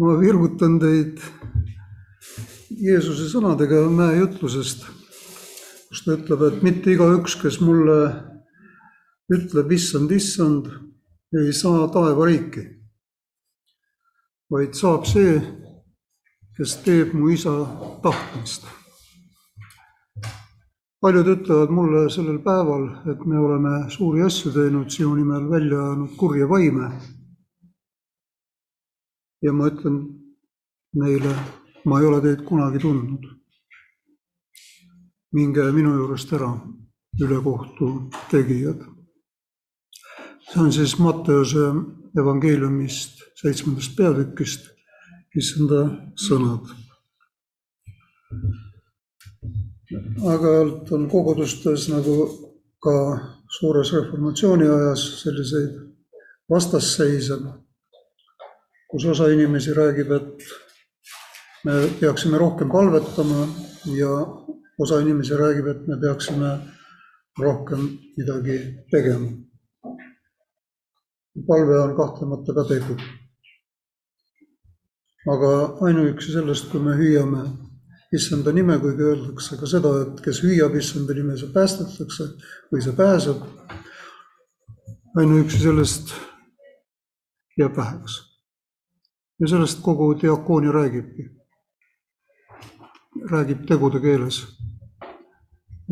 ma virgutan teid Jeesuse sõnadega mäejutlusest, kus ta ütleb, et mitte igaüks, kes mulle ütleb issand, issand, ei saa taevariiki, vaid saab see, kes teeb mu isa tahtmist. paljud ütlevad mulle sellel päeval, et me oleme suuri asju teinud sinu nimel, välja ajanud kurja vaime ja ma ütlen neile, ma ei ole teid kunagi tundnud. minge minu juurest ära, ülekohtu tegijad. see on siis Matteuse evangeeliumist seitsmendast peatükist, issanda sõnad. aeg-ajalt on kogudustes nagu ka suures reformatsiooni ajas selliseid vastasseise kus osa inimesi räägib, et me peaksime rohkem palvetama ja osa inimesi räägib, et me peaksime rohkem midagi tegema. palve on kahtlemata ka tegu. aga ainuüksi sellest, kui me hüüame issanda nime, kuigi öeldakse ka seda, et kes hüüab issanda nime, see päästetakse või see pääseb. ainuüksi sellest jääb väheks ja sellest kogu diakoonia räägibki. räägib tegude keeles.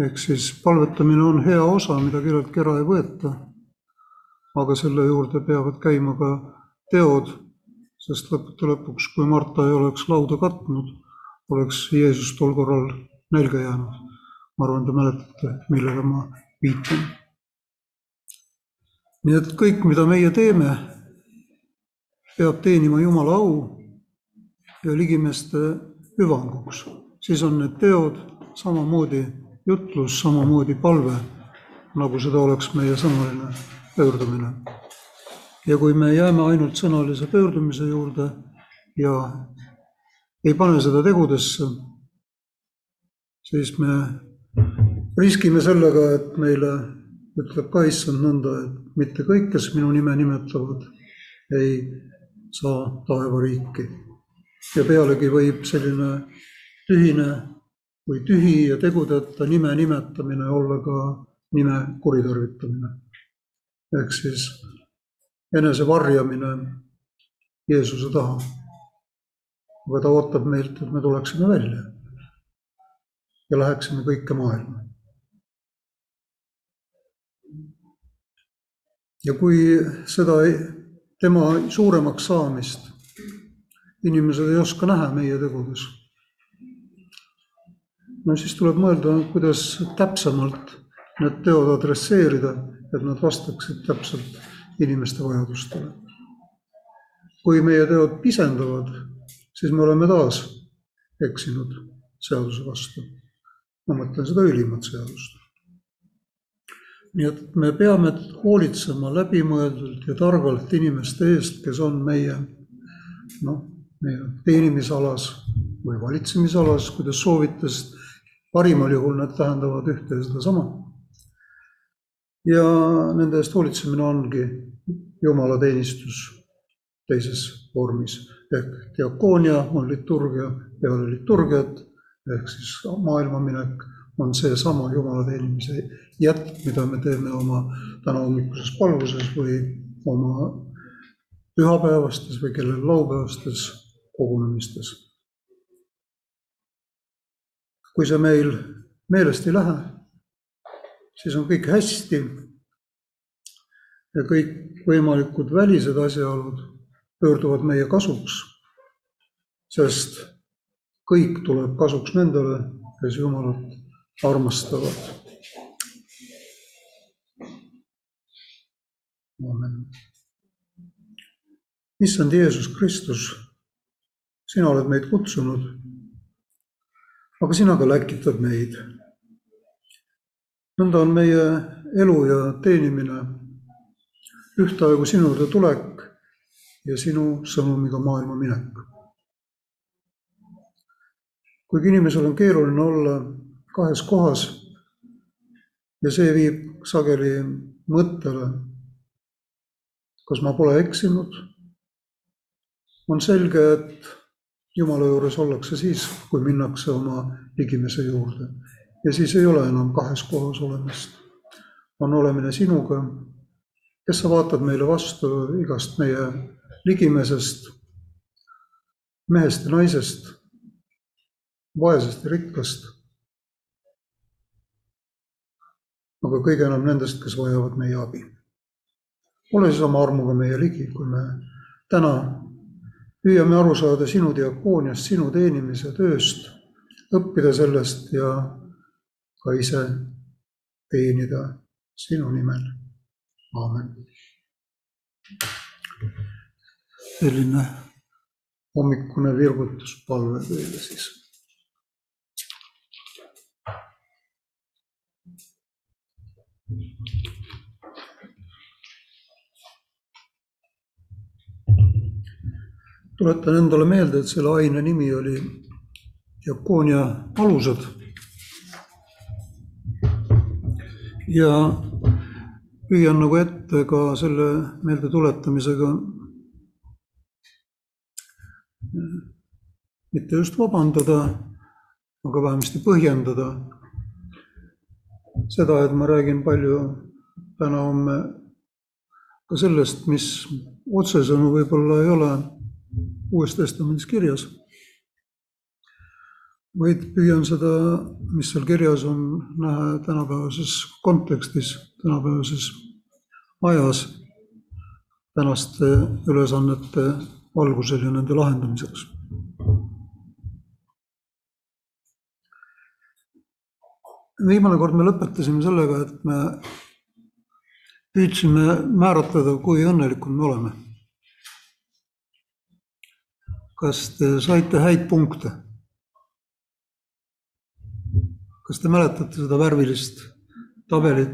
ehk siis palvetamine on hea osa, mida kelleltki ära ei võeta. aga selle juurde peavad käima ka teod, sest lõppude lõpuks, kui Marta ei oleks lauda katnud, oleks Jeesus tol korral nälga jäänud. ma arvan, te mäletate, millele ma viitan. nii et kõik, mida meie teeme, peab teenima Jumala au ja ligimeeste hüvanguks, siis on need teod samamoodi jutlus, samamoodi palve, nagu seda oleks meie sõnaline pöördumine. ja kui me jääme ainult sõnalise pöördumise juurde ja ei pane seda tegudesse, siis me riskime sellega, et meile ütleb ka issand nõnda, et mitte kõik, kes minu nime nimetavad, ei saa taevariiki. ja pealegi võib selline tühine või tühi ja tegudeta nime nimetamine olla ka nime kuritarvitamine. ehk siis enese varjamine Jeesuse taha. aga ta ootab meilt, et me tuleksime välja ja läheksime kõike maailma. ja kui seda ei, tema suuremaks saamist inimesed ei oska näha meie tegudes. no siis tuleb mõelda, kuidas täpsemalt need teod adresseerida, et nad vastaksid täpselt inimeste vajadustele. kui meie teod pisendavad, siis me oleme taas eksinud seaduse vastu. ma mõtlen seda ülimat seadust nii et me peame hoolitsema läbimõeldult ja targalt inimeste eest, kes on meie noh, meie teenimisalas või valitsemisalas, kui te soovite, sest parimal juhul need tähendavad ühte ja sedasama. ja nende eest hoolitsemine ongi jumalateenistus teises vormis ehk diakoonia on liturgia peale liturgiat ehk siis maailmaminek on seesama Jumala teenimise jätk, mida me teeme oma tänahommikuses palvuses või oma pühapäevastes või kellel laupäevastes kogunemistes. kui see meil meelest ei lähe, siis on kõik hästi ja kõik võimalikud välised asjaolud pöörduvad meie kasuks, sest kõik tuleb kasuks nendele, kes Jumalat armastavad. Issand Jeesus Kristus, sina oled meid kutsunud, aga sina ka läkitad meid. nõnda on meie elu ja teenimine ühtaegu sinu tulek ja sinu sõnumiga maailma minek. kuigi inimesel on keeruline olla kahes kohas. ja see viib sageli mõttele, kas ma pole eksinud on selge, et Jumala juures ollakse siis, kui minnakse oma ligimese juurde ja siis ei ole enam kahes kohas olemist. on olemine sinuga, kes sa vaatad meile vastu igast meie ligimesest, mehest ja naisest, vaesest ja rikkast. Aga kõige enam nendest, kes vajavad meie abi. ole siis oma armuga meie ligi, kui me täna püüame aru saada sinu diakooniast, sinu teenimise tööst, õppida sellest ja ka ise teenida sinu nimel. aamen. selline hommikune virgutuspalve teile siis. Tuletan endale meelde, et selle aine nimi oli diakoonia alused. ja püüan nagu ette ka selle meeldetuletamisega mitte just vabandada, aga vähemasti põhjendada seda, et ma räägin palju täna-homme ka sellest, mis otsesõnu võib-olla ei ole Uues Testamendis kirjas, vaid püüan seda, mis seal kirjas on, näha tänapäevases kontekstis, tänapäevases ajas, tänaste ülesannete valgusel ja nende lahendamiseks. Viimane kord me lõpetasime sellega, et me püüdsime määratleda, kui õnnelikud me oleme. kas te saite häid punkte? kas te mäletate seda värvilist tabelit?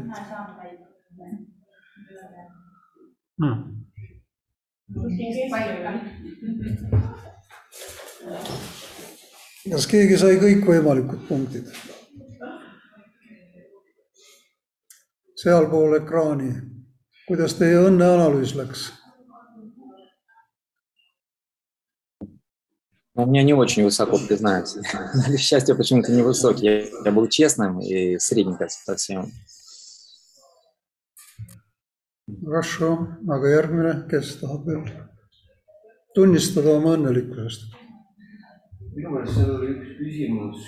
no kas keegi sai kõikvõimalikud punktid? Sealpool ekraani, kuidas teie õnneanalüüs läks? У меня не очень высоко, признаюсь. К счастью, почему-то невысокий. Я был честным и средненько совсем. Хорошо, aga järgmine, kes tahab veel tunnistada oma õnnelikkusest? Minu meelest seal oli üks küsimus,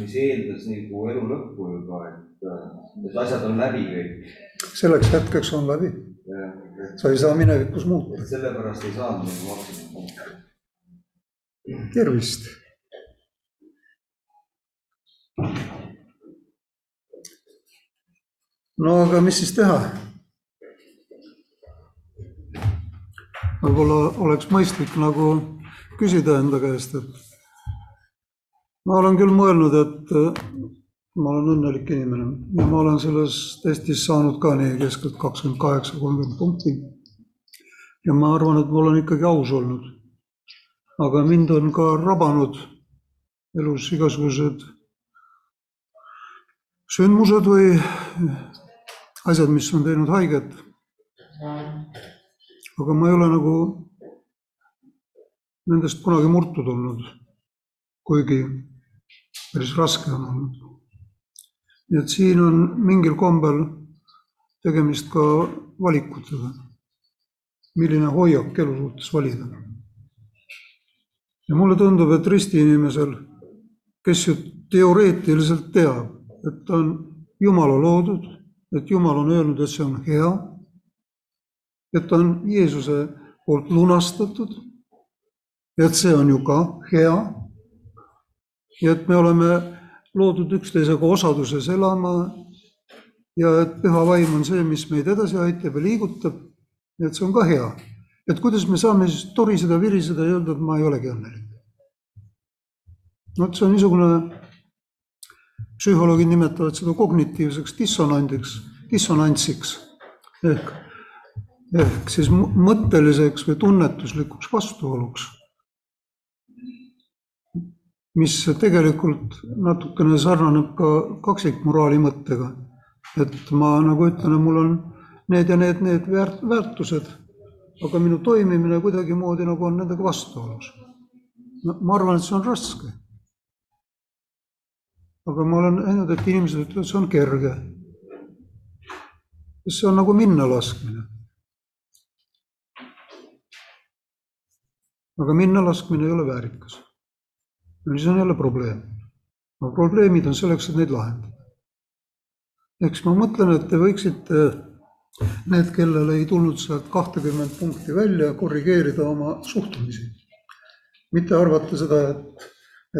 mis eeldas nagu elu lõppu juba, et, et asjad on läbi kõik. selleks hetkeks on läbi, sa ei saa minevikus muuta. sellepärast ei saanud nagu maksimumpunkti. tervist. no aga mis siis teha? võib-olla oleks mõistlik nagu küsida enda käest, et ma olen küll mõelnud, et äh, ma olen õnnelik inimene ja ma olen selles testis saanud ka nii keskelt kakskümmend kaheksa, kolmkümmend punkti. ja ma arvan, et ma olen ikkagi aus olnud. aga mind on ka rabanud elus igasugused sündmused või asjad, mis on teinud haiget aga ma ei ole nagu nendest kunagi murtud olnud, kuigi päris raske on olnud. nii et siin on mingil kombel tegemist ka valikutega, milline hoiak elu suhtes valida. ja mulle tundub, et ristiinimesel, kes ju teoreetiliselt teab, et ta on Jumala loodud, et Jumal on öelnud, et see on hea et on Jeesuse poolt lunastatud. et see on ju ka hea. Ja et me oleme loodud üksteisega osaduses elama. ja et püha vaim on see, mis meid edasi aitab ja liigutab. et see on ka hea. et kuidas me saame siis toriseda, viriseda ja öelda, et ma ei olegi õnnelik. vot see on niisugune, psühholoogid nimetavad seda kognitiivseks dissonandiks, dissonantsiks ehk ehk siis mõtteliseks või tunnetuslikuks vastuoluks, mis tegelikult natukene sarnaneb ka kaksikmoraali mõttega. et ma nagu ütlen, et mul on need ja need, need väärt-, väärtused aga minu toimimine kuidagimoodi nagu on nendega vastuolus. no ma arvan, et see on raske. aga ma olen näinud, et inimesed ütlevad, see on kerge. see on nagu minnalaskmine. aga minnalaskmine ei ole väärikas. Siis on jälle probleem. no probleemid on selleks, et neid lahendada. eks ma mõtlen, et te võiksite need, kellel ei tulnud sealt kahtekümmend punkti välja, korrigeerida oma suhtumisi. mitte arvata seda, et,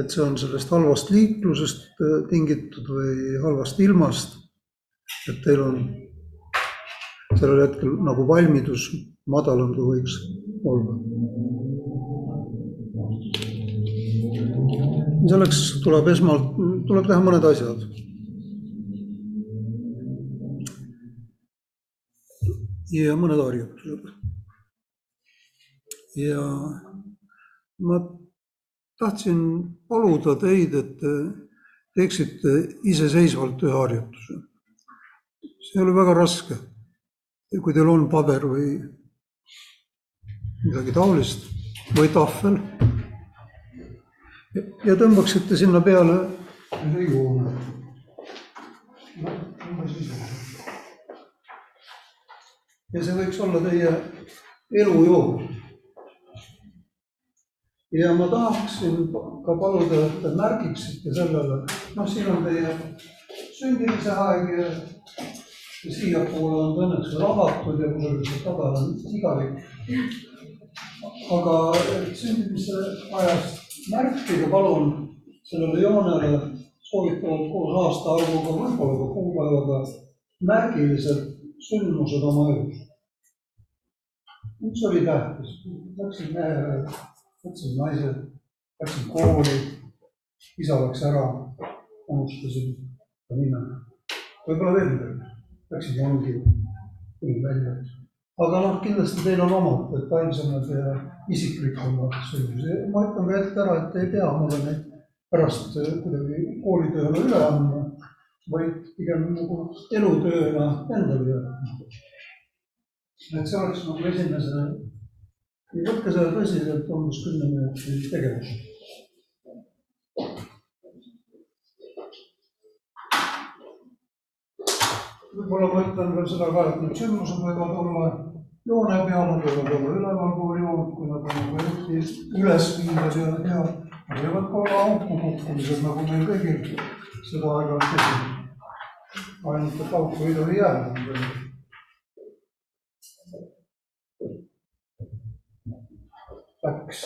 et see on sellest halvast liiklusest äh, tingitud või halvast ilmast. et teil on sellel hetkel nagu valmidus madalam, kui võiks olla. Selleks tuleb esmalt, tuleb teha mõned asjad ja mõned harjutused. ja ma tahtsin paluda teid, et te teeksite iseseisvalt ühe harjutuse. see ei ole väga raske. kui teil on paber või midagi taolist või tahvel. Ja tõmbaksite sinna peale ühe joone. ja see võiks olla teie elujoon. ja ma tahaksin ka paluda, et te märgiksite sellele, noh, siin on teie sündimise aeg ja siiapoole on õnneks rahatud ja kusagil seal taga on igavik. aga sündimise ajast märkige palun sellele joonele soovitavalt koos aastaarvuga, võib-olla ka kuupäevaga märgiliselt sündmused oma elus. üks oli tähtis, läksin mehele, võtsin naise, läksin kooli, isa läks ära, unustasin ta nime. võib-olla veel midagi, läksin jongi, tulin välja. aga noh, kindlasti teil on omad detailsemad ja isiklikumad sündmused, ma ütlen ka ette ära, et ei pea mulle neid pärast kuidagi koolitööle üle andma vaid pigem nagu elutööna endale jätma. et see oleks nagu esimese, võtke seda tõsiselt, umbes kümne minuti tegevus. võib-olla ma ütlen veel seda ka, et need sündmused võivad olla joone peal, nad võivad olla ülevalpool joont, kui nad on nagu eriti üles viivad ja, ja võivad ka olla auku kukkumised, nagu meil kõigil seda aeg-ajalt esineb ainult et auku ei tohi jääda. Läks